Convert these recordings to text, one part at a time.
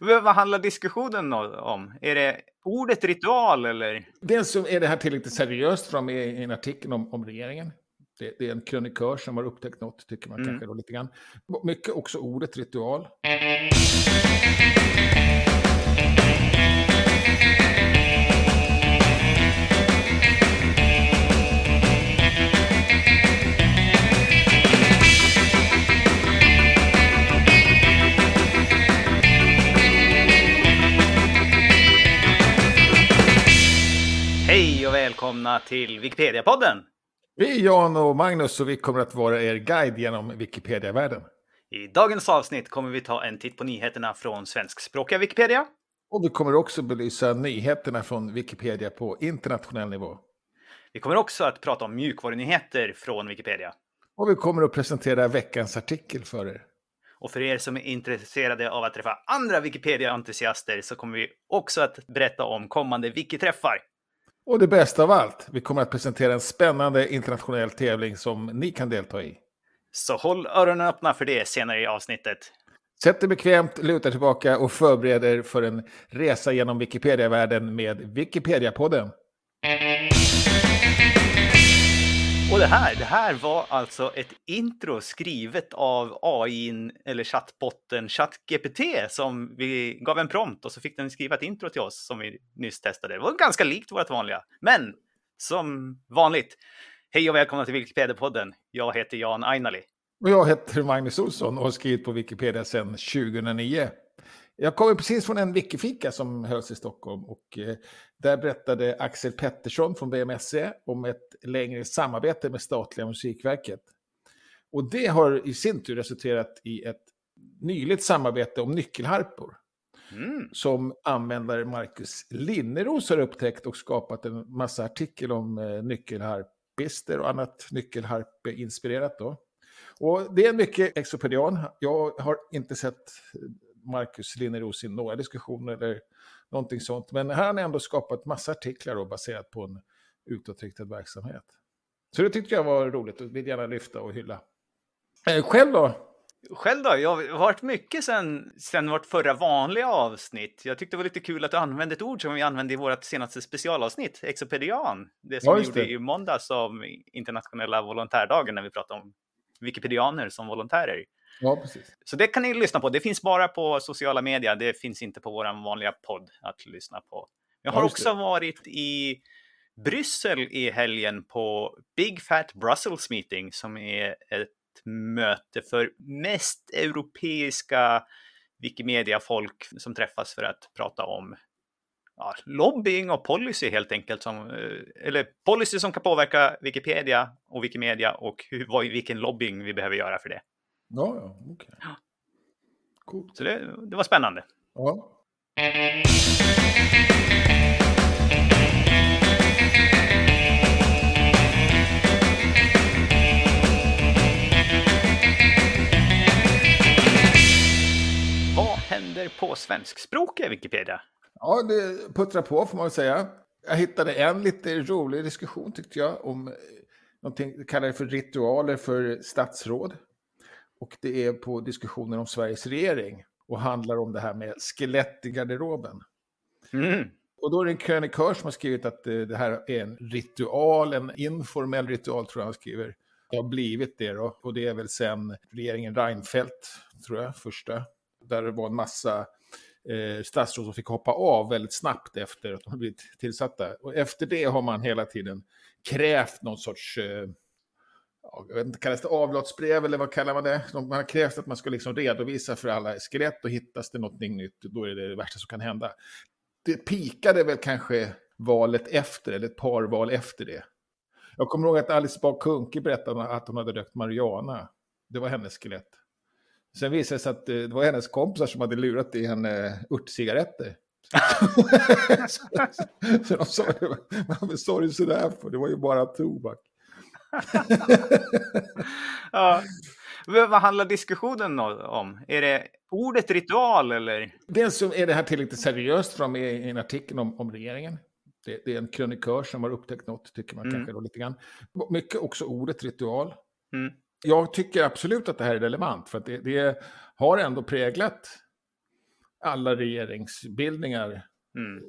Vad handlar diskussionen om? Är det ordet ritual eller? Dels är det här tillräckligt seriöst fram i en artikel om, om regeringen. Det, det, är en krönikör som har upptäckt något, tycker man mm. kanske då lite grann. Mycket också ordet ritual. Välkomna till Wikipedia-podden! Vi är Jan och Magnus och vi kommer att vara er guide genom Wikipedia-världen. I dagens avsnitt kommer vi ta en titt på nyheterna från svenskspråkiga Wikipedia. Och vi kommer också belysa nyheterna från Wikipedia på internationell nivå. Vi kommer också att prata om mjukvarunyheter från Wikipedia. Och vi kommer att presentera veckans artikel för er. Och för er som är intresserade av att träffa andra Wikipedia-entusiaster så kommer vi också att berätta om kommande wikiträffar. Och det bästa av allt, vi kommer att presentera en spännande internationell tävling som ni kan delta i. Så håll öronen öppna för det senare i avsnittet. Sätt dig bekvämt, luta tillbaka och förbered er för en resa genom Wikipedia-världen med Wikipedia-podden. Och det här, det här var alltså ett intro skrivet av AI eller chattbotten ChatGPT som vi gav en prompt och så fick den skriva ett intro till oss som vi nyss testade. Det var ganska likt vårt vanliga, men som vanligt. Hej och välkomna till Wikipedia-podden. Jag heter Jan Ainali. Och jag heter Magnus Olsson och har skrivit på Wikipedia sedan 2009. Jag kommer precis från en wikifika som hölls i Stockholm och eh, där berättade Axel Pettersson från BMSE om ett längre samarbete med statliga musikverket. Och det har i sin tur resulterat i ett nyligt samarbete om nyckelharpor. Mm. Som användare Marcus Linneros har upptäckt och skapat en massa artikel om eh, nyckelharpister och annat nyckelharpe-inspirerat. Då. Och det är mycket exopedian. Jag har inte sett Marcus Linneros i några diskussioner eller någonting sånt. Men här har han ändå skapat massa artiklar då, baserat på en utåtriktad verksamhet. Så det tyckte jag var roligt och vill gärna lyfta och hylla. Eh, själv då? Själv då? Jag har varit mycket sen, sen vårt förra vanliga avsnitt. Jag tyckte det var lite kul att du använde ett ord som vi använde i vårt senaste specialavsnitt, exopedian. Det som ja, vi gjorde det. i måndags om internationella volontärdagen när vi pratade om wikipedianer som volontärer. Ja, precis. Så det kan ni lyssna på. Det finns bara på sociala medier. Det finns inte på vår vanliga podd att lyssna på. Jag har ja, också varit i Bryssel i helgen på Big Fat Brussels Meeting som är ett möte för mest europeiska Wikimedia-folk som träffas för att prata om ja, lobbying och policy helt enkelt. Som, eh, eller policy som kan påverka Wikipedia och Wikimedia och hur, vilken lobbying vi behöver göra för det. Ja, ja, okej. Okay. Ja. Coolt. Så det, det var spännande. Ja. Vad händer på svenskspråkiga Wikipedia? Ja, det puttrar på får man säga. Jag hittade en lite rolig diskussion tyckte jag om eh, någonting, kallar för ritualer för statsråd. Och det är på diskussioner om Sveriges regering och handlar om det här med skelett i garderoben. Mm. Och då är det en krönikör som har skrivit att eh, det här är en ritual, en informell ritual tror jag han skriver. Det har blivit det då, och det är väl sen regeringen Reinfeldt, tror jag, första. Där det var en massa eh, statsråd som fick hoppa av väldigt snabbt efter att de blivit tillsatta. Och efter det har man hela tiden krävt någon sorts eh, jag vet inte, kallas det avlatsbrev eller vad kallar man det? Man har krävt att man ska liksom redovisa för alla skelett och hittas det någonting nytt, då är det det värsta som kan hända. Det pikade väl kanske valet efter, eller ett par val efter det. Jag kommer ihåg att Alice Bah Kuhnke berättade att hon hade rökt marijuana. Det var hennes skelett. Sen visade det sig att eh, det var hennes kompisar som hade lurat i henne eh, örtcigaretter. så de sa, vad sa du sådär för? Det var ju bara tobak. ja. Vad handlar diskussionen om? Är det ordet ritual eller? Dels så är det här tillräckligt seriöst fram i en artikel om, om regeringen. Det, det, är en krönikör som har upptäckt något, tycker man mm. kanske då lite grann. Mycket också ordet ritual. Mm. Jag tycker absolut att det här är relevant, för att det, det har ändå präglat alla regeringsbildningar Mm.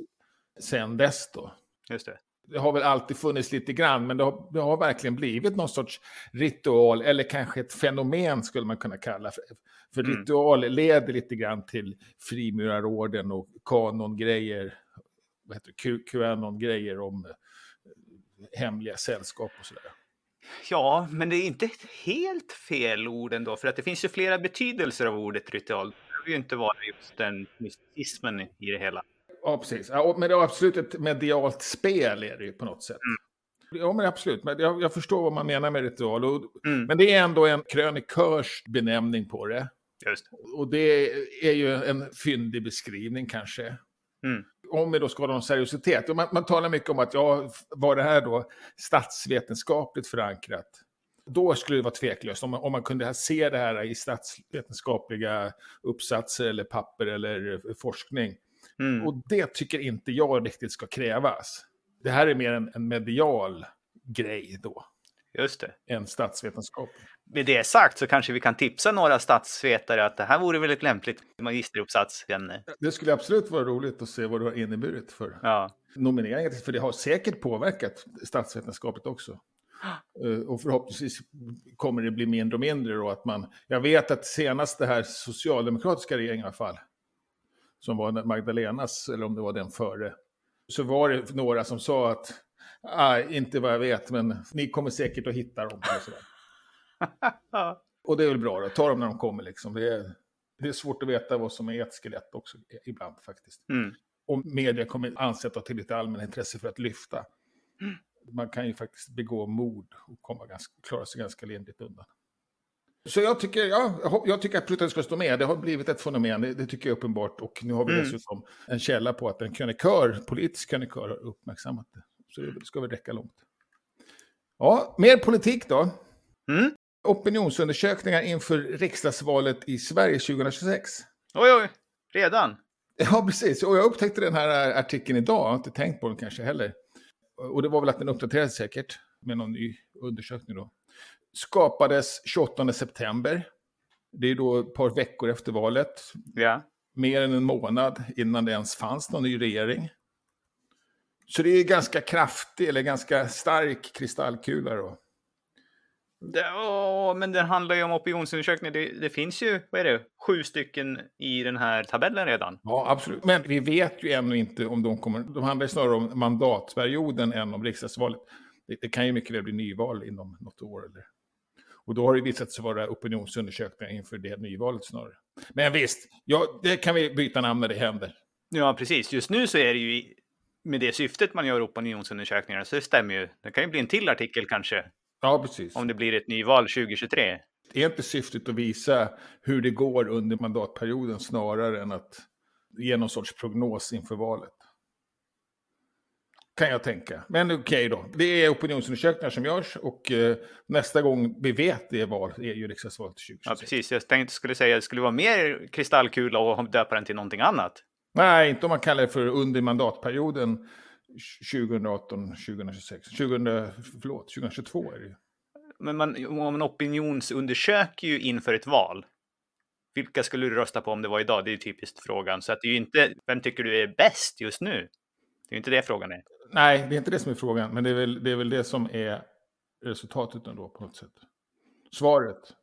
sen dess då. Just det. Det har väl alltid funnits lite grann, men det har, det har verkligen blivit någon sorts ritual, eller kanske ett fenomen skulle man kunna kalla för. För Mm. ritual leder lite grann till frimurarorden och kanongrejer, vad heter det, QAnon-grejer om eh, hemliga sällskap och sådär. Ja, men det är inte helt fel ord ändå, för att det finns ju flera betydelser av ordet ritual. Det behöver ju inte vara just den mysticismen i det hela. Ja, precis. Ja, men det är absolut ett medialt spel är det ju på något sätt. Ja, men absolut. Men jag, jag förstår vad man menar med ritual. Och, Mm. Men det är ändå en krönikörs benämning på det. Just. Och det är ju en fyndig beskrivning kanske. Mm. Om vi då ska ha någon seriositet. Och Man, man talar mycket om att ja, var det här då statsvetenskapligt förankrat? Då skulle det vara tveklöst. Om man, om man kunde se det här i statsvetenskapliga uppsatser eller papper eller forskning. Mm. Och det tycker inte jag riktigt ska krävas. Det här är mer en, en medial grej då, Just det. än statsvetenskap. Med det sagt så kanske vi kan tipsa några statsvetare att det här vore väl ett lämpligt magisteruppsatsämne. Det skulle absolut vara roligt att se vad det har inneburit för Ja. nomineringen, för det har säkert påverkat statsvetenskapet också. Eh, Och förhoppningsvis kommer det bli mindre och mindre då att man, jag vet att senast det här socialdemokratiska regeringen i alla fall, som var Magdalenas, eller om det var den före, så var det några som sa att, ah, inte vad jag vet, men ni kommer säkert att hitta dem. Och, och det är väl bra då, ta dem när de kommer liksom. Det är, det är svårt att veta vad som är ett skelett också, ibland faktiskt Mm. och media kommer ansätta till lite allmänintresse för att lyfta. Mm. Man kan ju faktiskt begå mord och komma ganska, klara sig ganska lindrigt undan. Så jag tycker, ja, jag tycker att Pluton ska stå med. Det har blivit ett fenomen, det, det tycker jag är uppenbart. Och nu har vi Mm. dessutom en källa på att en krönikör, politisk krönikör, har uppmärksammat det. Så det ska väl räcka långt. Ja, mer politik då. Mm. Opinionsundersökningar inför riksdagsvalet i Sverige 2026. Oj, oj, redan? Ja, precis. Och jag upptäckte den här artikeln idag. Jag har inte tänkt på den kanske heller. Och det var väl att den uppdaterades säkert med någon ny undersökning då. Skapades 28 september. Det är då ett par veckor efter valet. Ja. Mer än en månad innan det ens fanns någon ny regering. Så det är ganska kraftig, eller ganska stark kristallkula då. Åh, men den handlar ju om opinionsundersökningar. Det, det finns ju, vad är det, sju stycken i den här tabellen redan. Ja, absolut. Men vi vet ju ännu inte om de kommer... De handlar snarare om mandatperioden än om riksdagsvalet. Det, det kan ju mycket väl bli nyval inom något år. Eller... Och då har det visat sig vara opinionsundersökningar inför det nyvalet snarare. Men visst, ja, det kan vi byta namn när det händer. Ja, precis. Just nu så är det ju med det syftet man gör opinionsundersökningar, så det stämmer ju. Det kan ju bli en till artikel kanske, Ja, precis. om det blir ett nyval 2023. Det är inte syftet att visa hur det går under mandatperioden snarare än att ge någon sorts prognos inför valet. Kan jag tänka. Men okej då. Det är opinionsundersökningar som görs och eh, nästa gång vi vet det är val är ju riksdagsvalet 2026. Ja, precis. Jag tänkte skulle säga att det skulle vara mer kristallkula och döpa den till någonting annat. Nej, inte om man kallar det för under mandatperioden 2018, 2026. 2000, förlåt, 2022 är det ju. Men man, om man opinionsundersöker ju inför ett val. Vilka skulle du rösta på om det var idag? Det är ju typiskt frågan. Så att det är ju inte, vem tycker du är bäst just nu? Det är ju inte det frågan är. Nej, det är inte det som är frågan, men det är väl det, är väl det som är resultatet ändå på något sätt. Svaret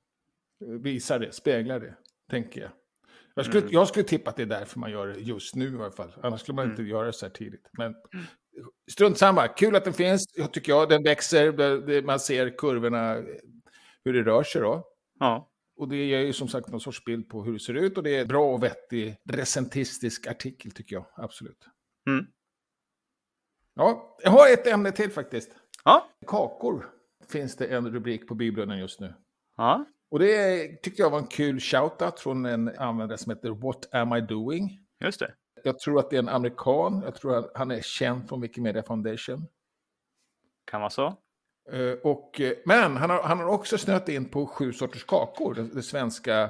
visar det, speglar det, tänker jag. Jag skulle, Mm. jag skulle tippa att det är därför man gör det just nu i alla fall. Annars skulle man Mm. inte göra det så här tidigt. Men strunt samma, kul att den finns. Jag tycker jag, den växer. Man ser kurvorna, hur det rör sig då. Ja, Och det ger ju som sagt någon sorts bild på hur det ser ut. Och det är bra och vettig recentistisk artikel tycker jag, absolut. Mm. Ja, jag har ett ämne till faktiskt. ja, Kakor finns det en rubrik på bibeln just nu. ja. Och det tyckte jag var en kul shoutout från en användare som heter What am I doing? just det. Jag tror att det är en amerikan. Jag tror att han är känd från Wikimedia Foundation. Kan vara så. Eh, Och, eh, men han har, han har också snöat in på sju sorters kakor, den, den svenska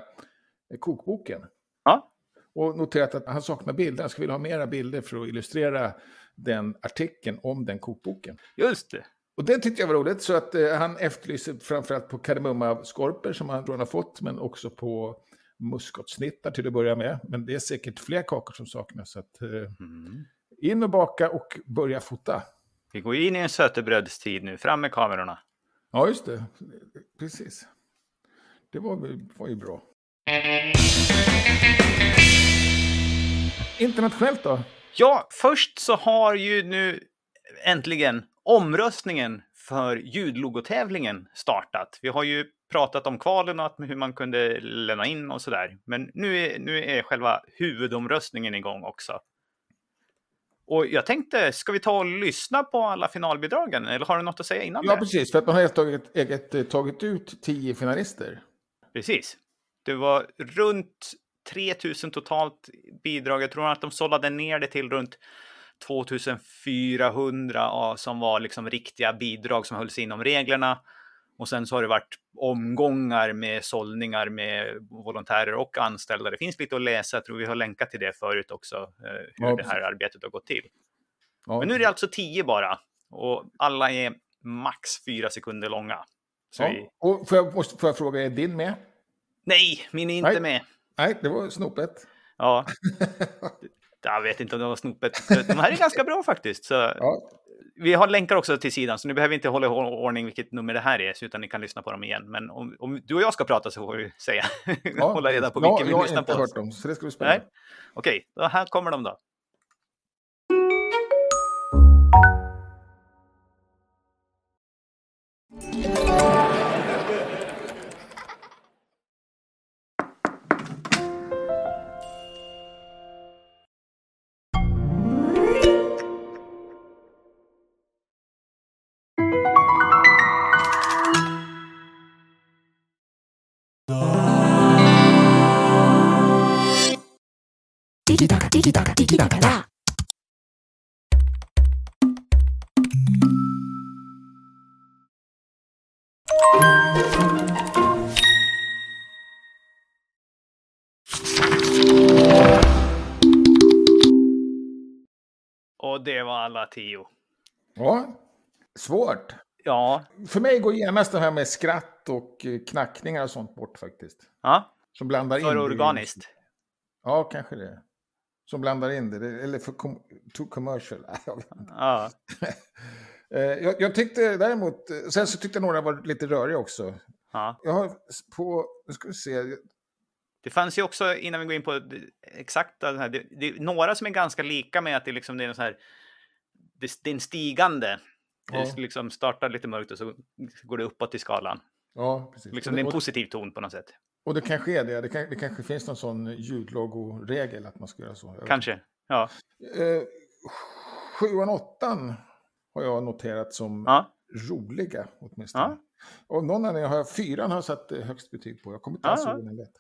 eh, kokboken. Ja, Och noterat att han saknar bilder. Han skulle vilja ha mera bilder för att illustrera den artikeln om den kokboken. just det. Och det tyckte jag var roligt, så att eh, han efterlyser framförallt på kardemumma-skorpor som han tror han har fått, men också på muskotsnittar till att börja med. Men det är säkert fler kakor som saknas. Så att, eh, mm. In och baka och börja fota. Vi går in i en sötebrödstid nu. Fram med kamerorna. Ja, just det. Precis. Det var, var ju bra. Internationellt då? Ja, först så har ju nu äntligen omröstningen för ljudlogotävlingen startat. Vi har ju pratat om kvalen och hur man kunde lämna in och sådär. Men nu är, nu är själva huvudomröstningen igång också. Och jag tänkte, ska vi ta och lyssna på alla finalbidragen? Eller har du något att säga innan Ja, det? precis. För att man har helt tagit, eget, tagit ut tio finalister. Precis. Det var runt 3000 totalt bidrag. Jag tror att de sållade ner det till runt 2400 som var liksom riktiga bidrag som hölls inom reglerna. Och sen så har det varit omgångar med sållningar med volontärer och anställda. Det finns lite att läsa, jag tror vi har länkat till det förut också, eh, hur ja, det här arbetet har gått till. Ja. Men nu är det alltså tio bara och alla är max fyra sekunder långa. Ja. Vi... Och får jag, måste, får jag fråga, är din med? Nej, min är inte Nej. med. Nej, det var snopet. Ja. Jag vet inte om det var snopet. De här är ganska bra faktiskt. Så ja. Vi har länkar också till sidan, så ni behöver inte hålla i ordning vilket nummer det här är, utan ni kan lyssna på dem igen. Men om, om du och jag ska prata så får vi säga. Ja. hålla reda på vilken ja, vi lyssnar på. Jag har inte hört dem, så det ska bli spännande. Okej, okay, här kommer de då. Och det var alla tio. Ja, svårt. Ja. För mig går genast det här med skratt och knackningar och sånt bort faktiskt. Ja. Som blandar för in organiskt. Ja, kanske det. Som blandar in det, eller för com too commercial. ja. Eh, jag, jag, tyckte däremot, sen så tyckte jag några var lite röriga också. Ja. Jag har på, nu ska vi se. Det fanns ju också, innan vi går in på exakta, det, det, det är några som är ganska lika med att det, liksom, det är en så här, det, det är en stigande. Ja. Det liksom startar lite mörkt och så går det uppåt i skalan. Ja, precis. Liksom, det är en positiv ton på något sätt. Och det kanske är det. Det, kan, det kanske finns någon sån ljudlogoregel att man ska göra så. Kanske, ja. Eh, sjuan, åttan har jag noterat som ja. roliga åtminstone. Ja. Och någon anledning har jag fyran har satt högst betyg på. Jag kommer inte alls ihåg den lätt.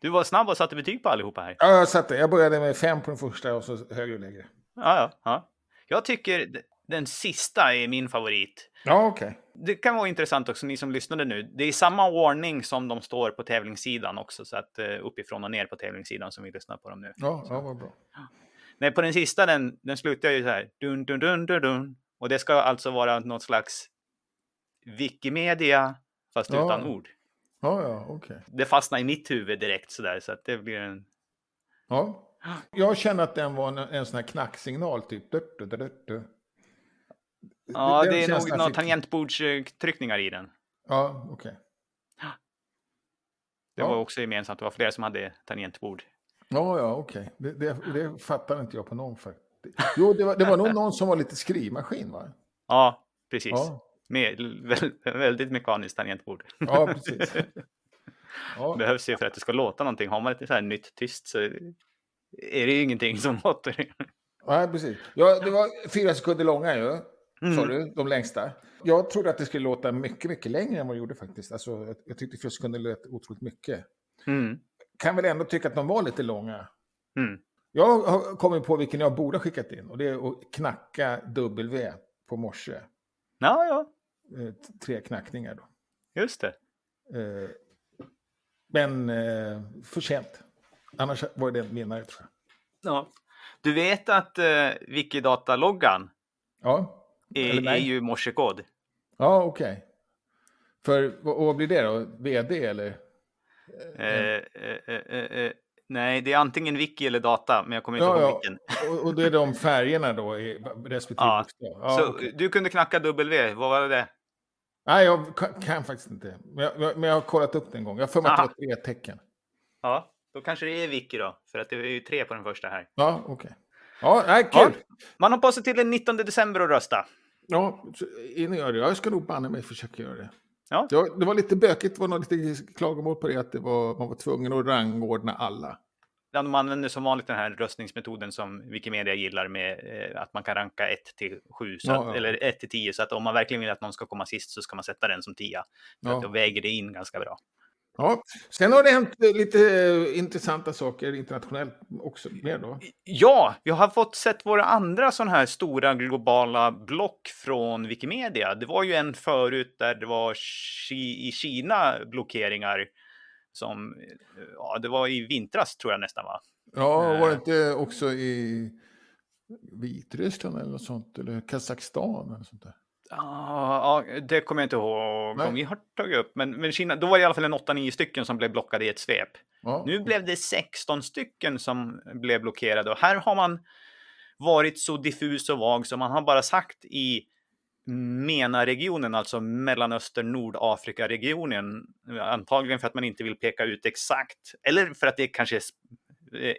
Du var snabb och satte betyg på allihopa här. Ja, jag satte. Jag började med fem på den första och så högre och lägre. Ja, ja. ja. Jag tycker den sista är min favorit. Ja, okej. Okay. Det kan vara intressant också, ni som lyssnade nu. Det är samma ordning som de står på tävlingssidan också, så att uh, uppifrån och ner på tävlingssidan som vi lyssnar på dem nu. Ja, ja vad bra. Nej, på den sista, den, den slutar ju så här. Dun, dun, dun, dun, dun. Och det ska alltså vara något slags Wikimedia, fast ja. utan ord. Ja, ja, okej. Okay. Det fastnar i mitt huvud direkt sådär, så att det blir en... Ja. Jag känner att den var en, en sån här knacksignal, typ. Du, du, du. Ja, det, det är nog några tangentbordstryckningar i den. Ja, okej. Okay. Det ja. var också gemensamt, det var flera som hade tangentbord. Ja, ja, okej. Okay. Det, det, det fattar inte jag på någon faktiskt. Jo, det var, det var nog någon som var lite skrivmaskin, va? Ja, precis. Ja. Med väldigt mekaniskt tangentbord. Ja, precis. Ja. Behövs ju för att det ska låta någonting. Har man ett så här nytt tyst så är det ju ingenting som låter. Nej, precis. Ja, det var fyra sekunder långa ju. Mm. Sa du, de längsta. Jag trodde att det skulle låta mycket, mycket längre än vad det gjorde faktiskt. Alltså, jag tyckte fyra sekunder lät otroligt mycket. Mm. Kan väl ändå tycka att de var lite långa. Mm. Jag har kommit på vilken jag borde ha skickat in. Och det är att knacka W på morse. Ja, ja. Eh, tre knackningar då. Just det. Eh, men eh, för sent. Annars var det en vinnare tror jag. Ja. Du vet att eh, Wikidata-loggan ja. Är, är ju morsekod. Ja, okej. Okay. För och vad blir det då? VD eller? Eh, eh, eh, nej, det är antingen wiki eller data, men jag kommer inte ja, ihåg vilken. Och, och det är de färgerna då i respektive ja. ja så okay. du kunde knacka W, vad var det? Nej, jag kan, kan faktiskt inte. Men jag, men jag har kollat upp det en gång. Jag får mig att det var tre tecken. Ja, då kanske det är wiki då, för att det är ju tre på den första här. Ja, okej. Okay. Ja, nej, kul. Ja, man har på sig till den 19 december att rösta. Ja, innan jag gör det. Jag ska nog banne mig försöka göra det. Ja. Det, var, det var lite bökigt, det var något lite klagomål på det, att det var, man var tvungen att rangordna alla. Ja, de använder som vanligt den här röstningsmetoden som Wikimedia gillar med eh, att man kan ranka 1 till 7, ja, ja. eller 1 till 10. Så att om man verkligen vill att någon ska komma sist så ska man sätta den som 10. För ja. då väger det in ganska bra. Ja, sen har det hänt lite intressanta saker internationellt också. Mer då. Ja, vi har fått sett våra andra sådana här stora globala block från Wikimedia. Det var ju en förut där det var i Kina blockeringar som, ja, det var i vintras tror jag nästan va? Ja, var det eh. inte också i Vitryssland eller något sånt, eller Kazakstan eller sånt där? Ja, det kommer jag inte ihåg om vi har tagit upp. Men, men Kina, då var det i alla fall en 8-9 stycken som blev blockade i ett svep. Ja. Nu blev det 16 stycken som blev blockerade och här har man varit så diffus och vag som man har bara sagt i MENA-regionen, alltså Mellanöstern, Nordafrika-regionen. Antagligen för att man inte vill peka ut exakt, eller för att det kanske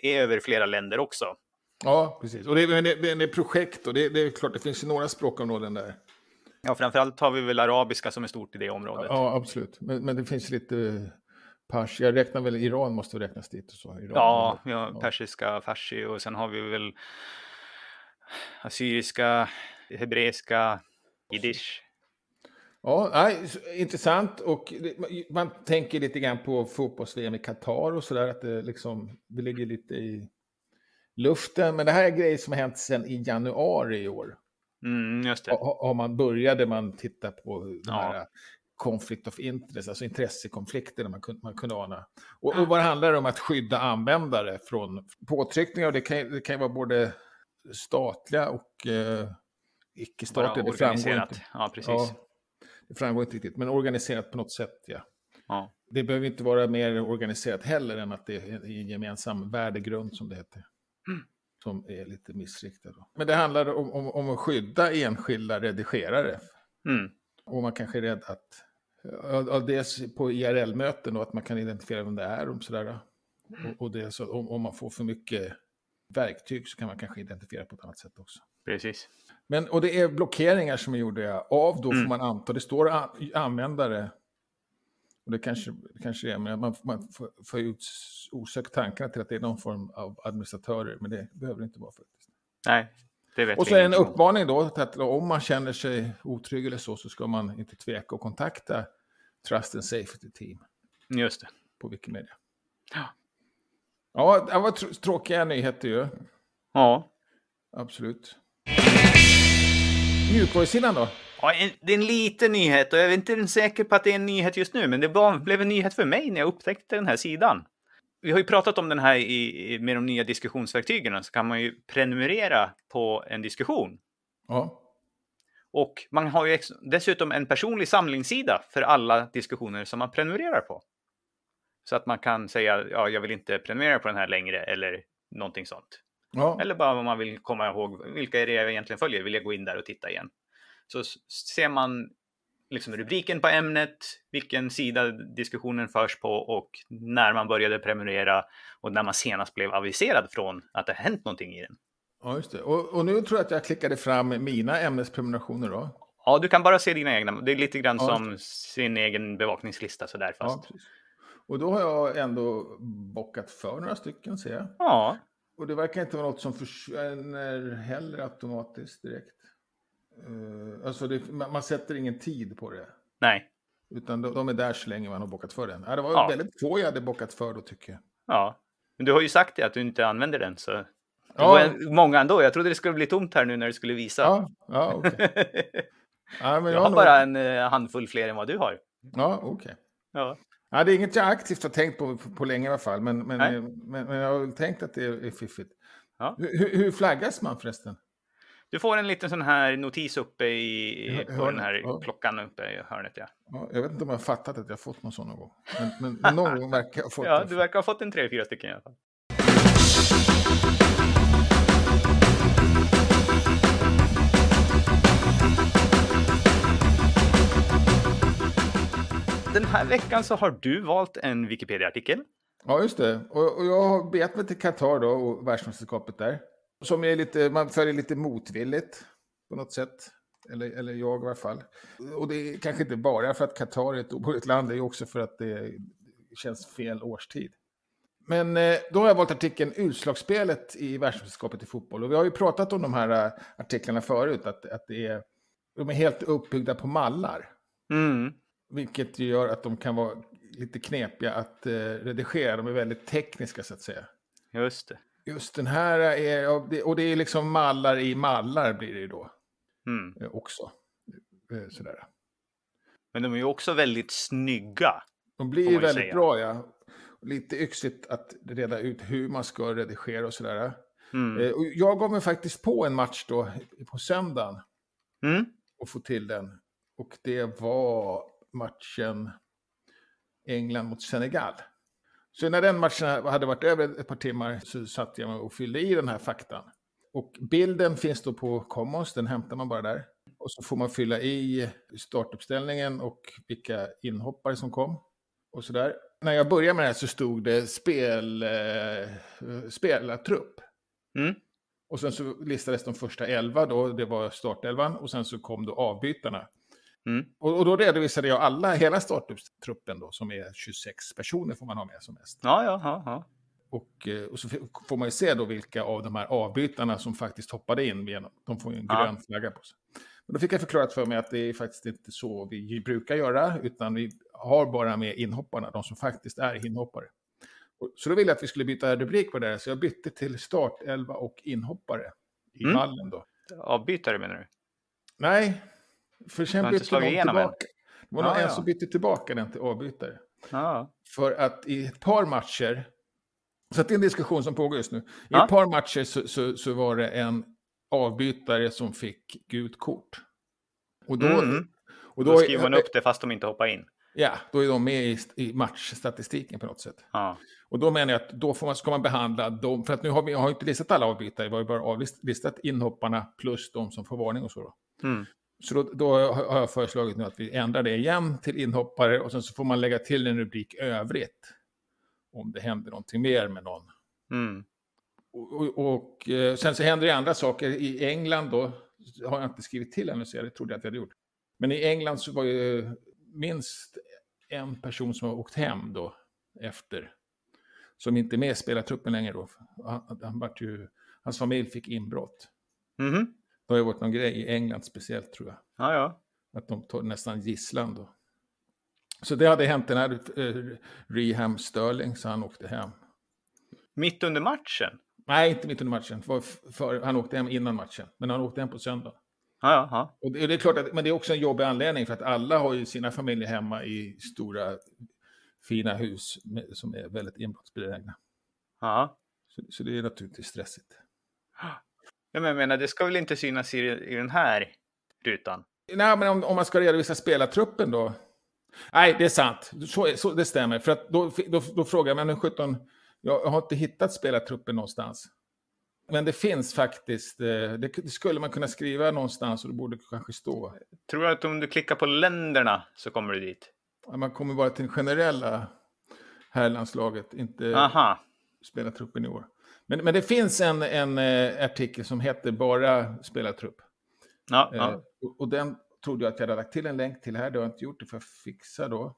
är över flera länder också. Ja, precis. Och det är, det, det är projekt och det, det, är klart, det finns ju några språkområden där. Ja, framförallt har vi väl arabiska som är stort i det området. Ja, absolut. Men, men det finns lite pers. Jag räknar väl Iran måste räknas dit. Och så. Iran, ja, ja, persiska, farsi och sen har vi väl assyriska, hebreiska, jiddisch. Ja, nej, intressant. Och man tänker lite grann på fotbolls-VM i Qatar och sådär, att det, liksom, det ligger lite i luften. Men det här är grejer som har hänt sedan i januari i år. Mm, just det. Har man började man titta på ja. här conflict of interest, alltså intressekonflikter man kunde, man kunde ana. Och, och vad handlar det om att skydda användare från påtryckningar? Det kan, det kan vara både statliga och eh, icke-statliga. Det framgår inte. Ja, precis. Ja, det framgår inte riktigt, men organiserat på något sätt, ja. ja. Det behöver inte vara mer organiserat heller än att det är en gemensam värdegrund, som det heter. Mm som är lite missriktad. Men det handlar om, om, om att skydda enskilda redigerare. Mm. Och man kanske är rädd att, ja, dels på IRL-möten då, att man kan identifiera vem det är och sådär. Och, och det, så, om, om man får för mycket verktyg så kan man kanske identifiera på ett annat sätt också. Precis. Men, och det är blockeringar som är gjorda av, då mm. får man anta, det står användare och det kanske, det kanske är, men man, man får ut osökt tankarna till att det är någon form av administratörer, men det behöver det inte vara faktiskt. Nej, det vet Och så en uppmaning då, att om man känner sig otrygg eller så, så ska man inte tveka att kontakta Trust and Safety Team. Just det. På Wikimedia. Ja. Ja, det var tråkiga nyheter ju. Ja. Absolut. Mjukvarusidan då? Ja, det är en liten nyhet och jag är inte säker på att det är en nyhet just nu, men det blev en nyhet för mig när jag upptäckte den här sidan. Vi har ju pratat om den här i, med de nya diskussionsverktygen, så kan man ju prenumerera på en diskussion. Ja. Och man har ju dessutom en personlig samlingssida för alla diskussioner som man prenumererar på. Så att man kan säga, ja, jag vill inte prenumerera på den här längre eller någonting sånt. Ja. Eller bara om man vill komma ihåg, vilka är det jag egentligen följer? Vill jag gå in där och titta igen? Så ser man liksom rubriken på ämnet, vilken sida diskussionen förs på och när man började prenumerera och när man senast blev aviserad från att det hänt någonting i den. Ja, just det. Och, och, nu tror jag att jag klickade fram mina ämnesprenumerationer då. Ja, du kan bara se dina egna. Det är lite grann ja, som sin egen bevakningslista sådär fast. Ja, och då har jag ändå bockat för några stycken ser jag. Ja. Och det verkar inte vara något som försvinner heller automatiskt direkt. Uh, alltså det, man sätter ingen tid på det. Nej. Utan de, de är där så länge man har bockat för den. Ja, det var ja. väldigt få jag hade bockat för då tycker jag. Ja, men du har ju sagt det att du inte använder den så. Det ja. var många ändå. Jag trodde det skulle bli tomt här nu när du skulle visa. Ja, ja. Okay. ja, jag, jag har nog... bara en uh, handfull fler än vad du har. Ja, okej. Okay. Ja. Ja, det är inget jag aktivt har tänkt på på, på länge i alla fall, men, men, men, men, jag har tänkt att det är, är fiffigt. Ja. Hur, hur flaggas man förresten? Du får en liten sån här notis uppe i, på den här ja. klockan uppe i hörnet. Ja, Ja, jag vet inte om jag har fattat att jag har fått någon sån någon gång. Men, men, någon gång verkar jag ha fått ja du verkar ha fått en tre, fyra stycken i alla fall. Den här veckan så har du valt en Wikipedia-artikel. Ja, just det. Och, och jag har begett mig till Qatar då och världsmästerskapet där. Som är lite, man följer lite motvilligt på något sätt. Eller, eller jag i alla fall. Och det är kanske inte bara för att Qatar är ett obehörigt land, det är också för att det känns fel årstid. Men eh, då har jag valt artikeln Utslagsspelet i världsmästerskapet i fotboll. Och vi har ju pratat om de här eh, artiklarna förut, att, att det är, de är helt uppbyggda på mallar. Mm. Vilket gör att de kan vara lite knepiga att eh, redigera. De är väldigt tekniska så att säga. Just det. Just den här är, och det är liksom mallar i mallar blir det ju då Mm. eh, också. Eh, Sådär. Men de är ju också väldigt snygga. De blir ju väldigt säga. bra ja. Lite yxigt att reda ut hur man ska redigera och sådär. Mm. Eh, och jag gav mig faktiskt på en match då på söndagen Mm. och få till den. Och det var matchen England mot Senegal. Så när den matchen hade varit över ett par timmar så satt jag och fyllde i den här faktan. Och bilden finns då på Commons, den hämtar man bara där. Och så får man fylla i startuppställningen och vilka inhoppare som kom. Och sådär. När jag började med det här så stod det spel, eh, spelartrupp. Mm. Och sen så listades de första elva då, det var startelvan. Och sen så kom då avbytarna. Mm. Och, och då redovisade jag alla, hela startuppstruppen då, som är 26 personer får man ha med som mest. Ja, ja, ja, ja. Och, eh, och så får man ju se då vilka av de här avbytarna som faktiskt hoppade in. Genom, de får ju en grön flagga på sig. Men då fick jag förklarat för mig att det är faktiskt inte så vi brukar göra, utan vi har bara med inhopparna, de som faktiskt är inhoppare. Så då ville jag att vi skulle byta rubrik på det här, så jag bytte till startelva och inhoppare i Mm. mallen då. Avbytare menar du? Nej, för sen bytte någon än. tillbaka. Det var någon Ja, en ja. som bytte tillbaka den till avbytare. Ja. För att i ett par matcher, så att det är en diskussion som pågår just nu. I Ja. ett par matcher så, så, så var det en avbytare som fick gult kort. Och då, Mm. och Då, då, skriver man upp det fast de inte hoppar in. Ja, då är de med i, i matchstatistiken på något sätt. Ja. Och då menar jag att då får man, ska man behandla dem, för att nu har vi jag har inte listat alla avbytare, vi har ju bara avlistat inhopparna plus de som får varning och så. Då. Mm. Så då, då har jag föreslagit nu att vi ändrar det igen till inhoppare och sen så får man lägga till en rubrik övrigt. Om det händer någonting mer med någon. Mm. Och, och, och eh, sen så händer det andra saker. I England då, har jag inte skrivit till ännu så jag trodde jag att jag hade gjort. Men i England så var ju minst en person som har åkt hem då efter. Som inte är med i spelartruppen längre då. Han, han vart ju, hans familj fick inbrott. Mhm. Det har ju varit någon grej i England speciellt tror jag. Ja, ja. Att de tar nästan gisslan då. Så det hade hänt den här eh, Reham Sterling, så han åkte hem. Mitt under matchen? Nej, inte mitt under matchen. För, för, han åkte hem innan matchen. Men han åkte hem på söndag. Ja, ja, ja. Och det, det är klart att, men det är också en jobbig anledning för att alla har ju sina familjer hemma i stora fina hus med, som är väldigt inbrottsbenägna. ja. Så, så det är naturligtvis stressigt. Ja, men jag menar, det ska väl inte synas i, i den här rutan? Nej, men om, om man ska redovisa spelartruppen då? Nej, det är sant. Så, så, det stämmer. För att då, då, då frågar jag, hur 17, jag har inte hittat spelartruppen någonstans. Men det finns faktiskt, eh, det, skulle man kunna skriva någonstans och det borde kanske stå. Tror du att om du klickar på länderna så kommer du dit? Man kommer bara till det generella herrlandslaget, inte spelartruppen i år. Men, men det finns en, en eh, artikel som heter bara spelartrupp. Ja, Eh, ja. och, och den trodde jag att jag hade lagt till en länk till här. Det har jag inte gjort, det får jag fixa då.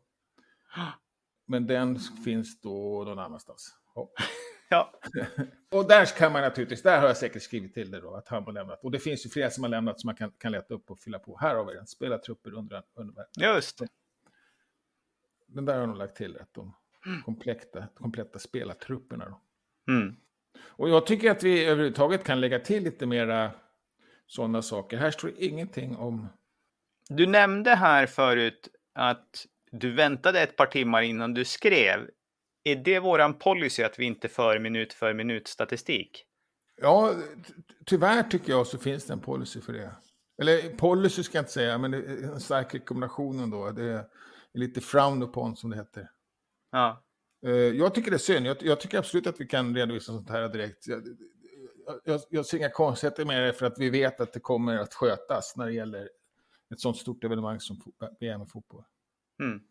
Men den finns då någon annanstans. Ja. ja. Och där kan man naturligtvis, där har jag säkert skrivit till det då, att han har lämnat. Och det finns ju flera som har lämnat som man kan, kan leta upp och fylla på. Här har vi den, spelartrupper under, under Just det. Den där har jag nog lagt till, att de kompletta, kompletta spelartrupperna då. Mm. Och jag tycker att vi överhuvudtaget kan lägga till lite mera sådana saker. Här står ingenting om... Du nämnde här förut att du väntade ett par timmar innan du skrev. Är det våran policy att vi inte för minut för minut statistik? Ja, tyvärr tycker jag så finns det en policy för det. Eller policy ska jag inte säga, men en stark rekommendation ändå. Det är lite frown upon som det heter. Ja. Eh, jag tycker det är synd. Jag, jag, tycker absolut att vi kan redovisa sånt här direkt. Jag, jag, jag ser inga konstigheter med det för att vi vet att det kommer att skötas när det gäller ett sånt stort evenemang som VM i fotboll. Mm.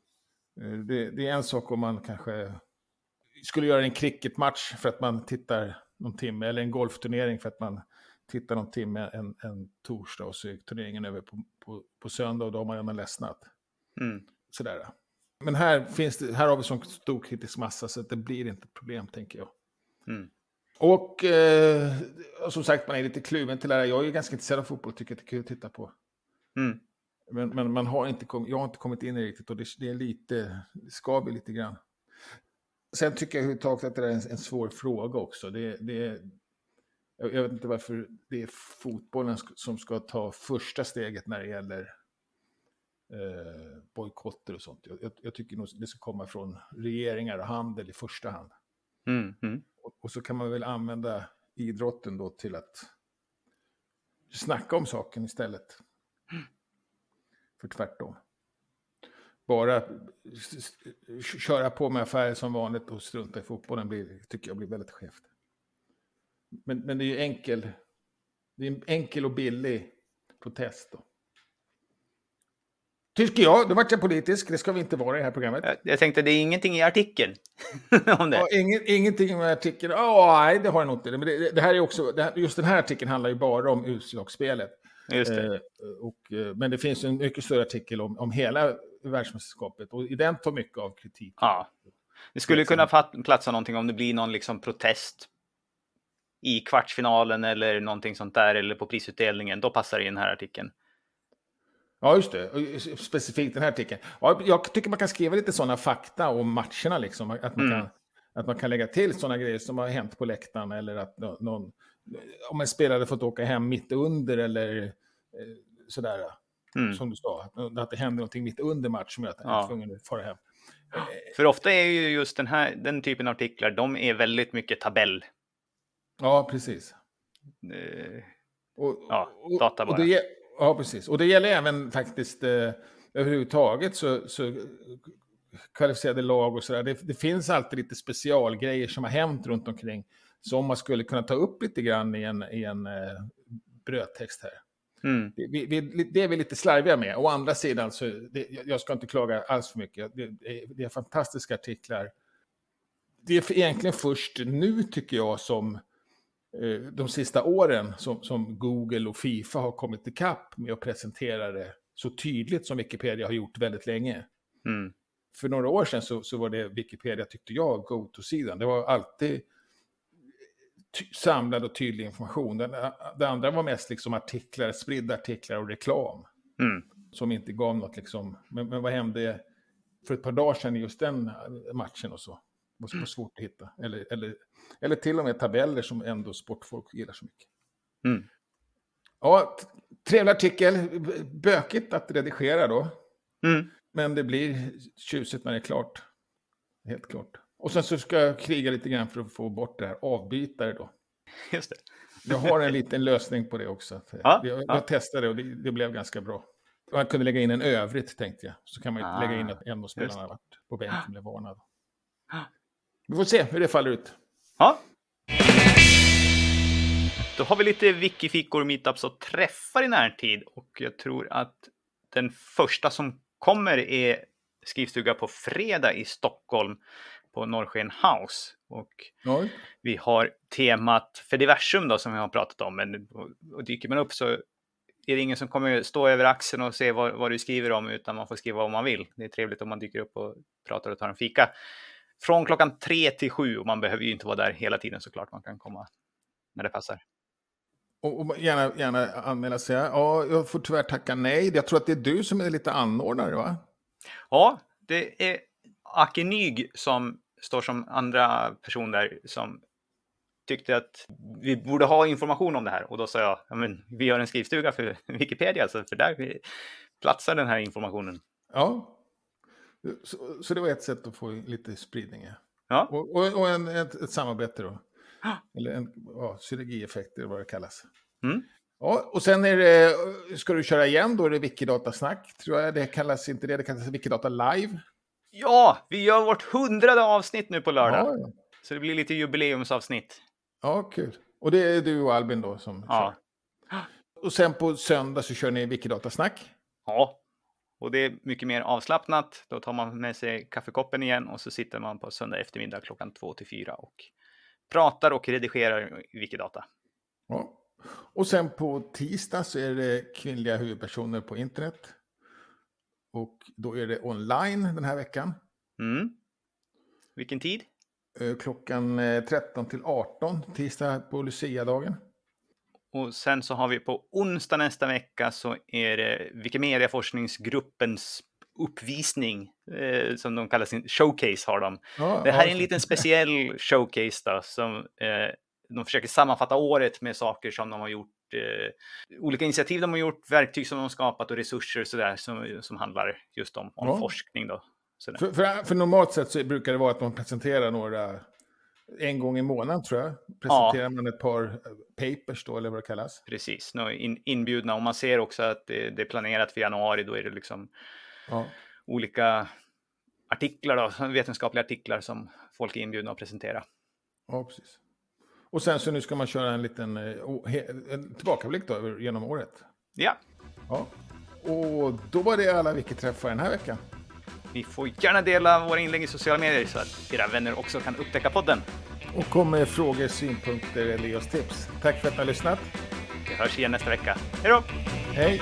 Eh, det, det, är en sak om man kanske skulle göra en cricketmatch för att man tittar någon timme, eller en golfturnering för att man tittar någon timme en, en torsdag och så är turneringen över på, på, på söndag och då har man redan ledsnat. Mm. Sådär. Men här, finns det, här har vi sån stor kritisk massa så det blir inte ett problem tänker jag. Mm. Och eh, som sagt, man är lite kluven till det här. Jag är ganska intresserad av fotboll och tycker att det är kul att titta på. Mm. Men, men, man har inte kom, jag har inte kommit in i det riktigt och det, det är lite, det skaver lite grann. Sen tycker jag överhuvudtaget att det är en, en svår fråga också. Det, det, jag, jag vet inte varför det är fotbollen som ska ta första steget när det gäller eh, bojkotter och sånt. Jag, jag, tycker nog det ska komma från regeringar och handel i första hand. Mm, mm. Och, och, så kan man väl använda idrotten då till att snacka om saken istället. För tvärtom. Bara köra på med affärer som vanligt och strunta i fotbollen blir, tycker jag blir väldigt skevt. Men, men det är ju enkel, det är en enkel och billig protest då. Tycker jag. Då vart jag politisk. Det ska vi inte vara i det här programmet. Jag, jag tänkte, det är ingenting i artikeln om det. Ja, ingen, ingenting i artikeln. Oh, nej, det har jag nog inte. Men det, det här är också, här, just den här artikeln handlar ju bara om utslagsspelet. Just det. Eh, och, eh, men det finns en mycket större artikel om, om hela världsmästerskapet. Och i den tar mycket av kritik. Ja. Det skulle kunna platsa någonting om det blir någon liksom protest i kvartsfinalen eller någonting sånt där eller på prisutdelningen. Då passar det i den här artikeln. Ja, just det. Specifikt den här artikeln. Ja, jag tycker man kan skriva lite sådana fakta om matcherna. Liksom. Att, man mm. kan, att man kan lägga till sådana grejer som har hänt på läktaren. Eller att någon, om en spelare fått åka hem mitt under eller eh, sådär. Mm. Som du sa, att det händer någonting mitt under match som gör att han ja. är tvungen att fara hem. För ofta är ju just den här den typen av artiklar, de är väldigt mycket tabell. Ja, precis. Eh, och, ja, data bara. Och det, Ja, precis. Och det gäller även faktiskt eh, överhuvudtaget så, så kvalificerade lag och sådär. Det, det, finns alltid lite specialgrejer som har hänt runt omkring som man skulle kunna ta upp lite grann i en, i en eh, brödtext här. Mm. Det, vi, vi, det är vi lite slarviga med. Å andra sidan, så det, jag ska inte klaga alls för mycket. Det, det, är fantastiska artiklar. Det är egentligen först nu, tycker jag, som de sista åren som, som, Google och Fifa har kommit ikapp med att presentera det så tydligt som Wikipedia har gjort väldigt länge. Mm. För några år sedan så, så var det Wikipedia, tyckte jag, go-to-sidan. Det var alltid samlad och tydlig information. Det, det, andra var mest liksom artiklar, spridda artiklar och reklam. Mm. Som inte gav något liksom. Men, men vad hände för ett par dagar sedan i just den matchen och så? Det var svårt att hitta. Eller, eller, eller till och med tabeller som ändå sportfolk gillar så mycket. Mm. Ja, trevlig artikel. Bökigt att redigera då. Mm. Men det blir tjusigt när det är klart. Helt klart. Och sen så ska jag kriga lite grann för att få bort det här avbytare då. Just det. Jag har en liten lösning på det också. Ja, jag, ja. testade och det, det, blev ganska bra. Man kunde lägga in en övrigt tänkte jag. Så kan man Ah, lägga in att en av spelarna varit på bänken blev varnad. Vi får se hur det faller ut. Ja. Då har vi lite wikifikor, meetups och träffar i närtid och jag tror att den första som kommer är skrivstuga på fredag i Stockholm på Norrsken House. Och Ja. vi har temat för diversum då som vi har pratat om. Men och dyker man upp så är det ingen som kommer stå över axeln och se vad, vad du skriver om utan man får skriva vad man vill. Det är trevligt om man dyker upp och pratar och tar en fika. Från klockan tre till sju och man behöver ju inte vara där hela tiden såklart. Man kan komma när det passar. Och, och gärna, gärna anmäla sig. Ja, jag får tyvärr tacka nej. Jag tror att det är du som är lite anordnare, va? Ja, det är Aki Nyg som står som andra person där som tyckte att vi borde ha information om det här. Och då sa jag, ja, men vi gör en skrivstuga för Wikipedia, så för där platsar den här informationen. Ja. Så, så det var ett sätt att få lite spridning. ja. Och, och, och en, ett, ett samarbete då. Eller en, ja, synergieffekter, vad det kallas. Mm. Ja, och sen är det, ska du köra igen, då är det Wikidata-snack, tror jag. Det kallas inte det, det kallas Wikidata Live. Ja, vi gör vårt hundrade avsnitt nu på lördag. Ja. Så det blir lite jubileumsavsnitt. ja, kul. Och det är du och Albin då som Ja. kör. Och sen på söndag så kör ni Wikidata-snack. Ja, och det är mycket mer avslappnat. Då tar man med sig kaffekoppen igen och så sitter man på söndag eftermiddag klockan två till fyra och pratar och redigerar Wikidata. Ja. Och sen på tisdag så är det kvinnliga huvudpersoner på internet. Och då är det online den här veckan. Mm. Vilken tid? Eh, Klockan eh, 13 till 18, tisdag på Lucia-dagen. Och sen så har vi på onsdag nästa vecka så är det Wikimedia-forskningsgruppens uppvisning, eh, som de kallar sin showcase har de. Ja, Det här är en liten speciell showcase då, som eh, de försöker sammanfatta året med saker som de har gjort, eh, olika initiativ de har gjort, verktyg som de har skapat och resurser sådär som, som handlar just om, om Ja. forskning då. För, för, för normalt sett så brukar det vara att man presenterar några, en gång i månaden tror jag, presenterar man ett par eh, papers då, eller vad det kallas. Precis, in, inbjudna och man ser också att det, det är planerat för januari, då är det liksom Ja. olika artiklar då, vetenskapliga artiklar som folk är inbjudna att presentera. Ja, precis. Och sen så nu ska man köra en liten eh, en tillbakablick då genom året. Ja, Ja. Och då var det alla Wiki-träffar den här veckan. Ni får gärna dela våra inlägg i sociala medier så att era vänner också kan upptäcka podden. Och kom med frågor, synpunkter eller oss tips. Tack för att ni har lyssnat. Vi hörs igen nästa vecka. Hej då! Hej!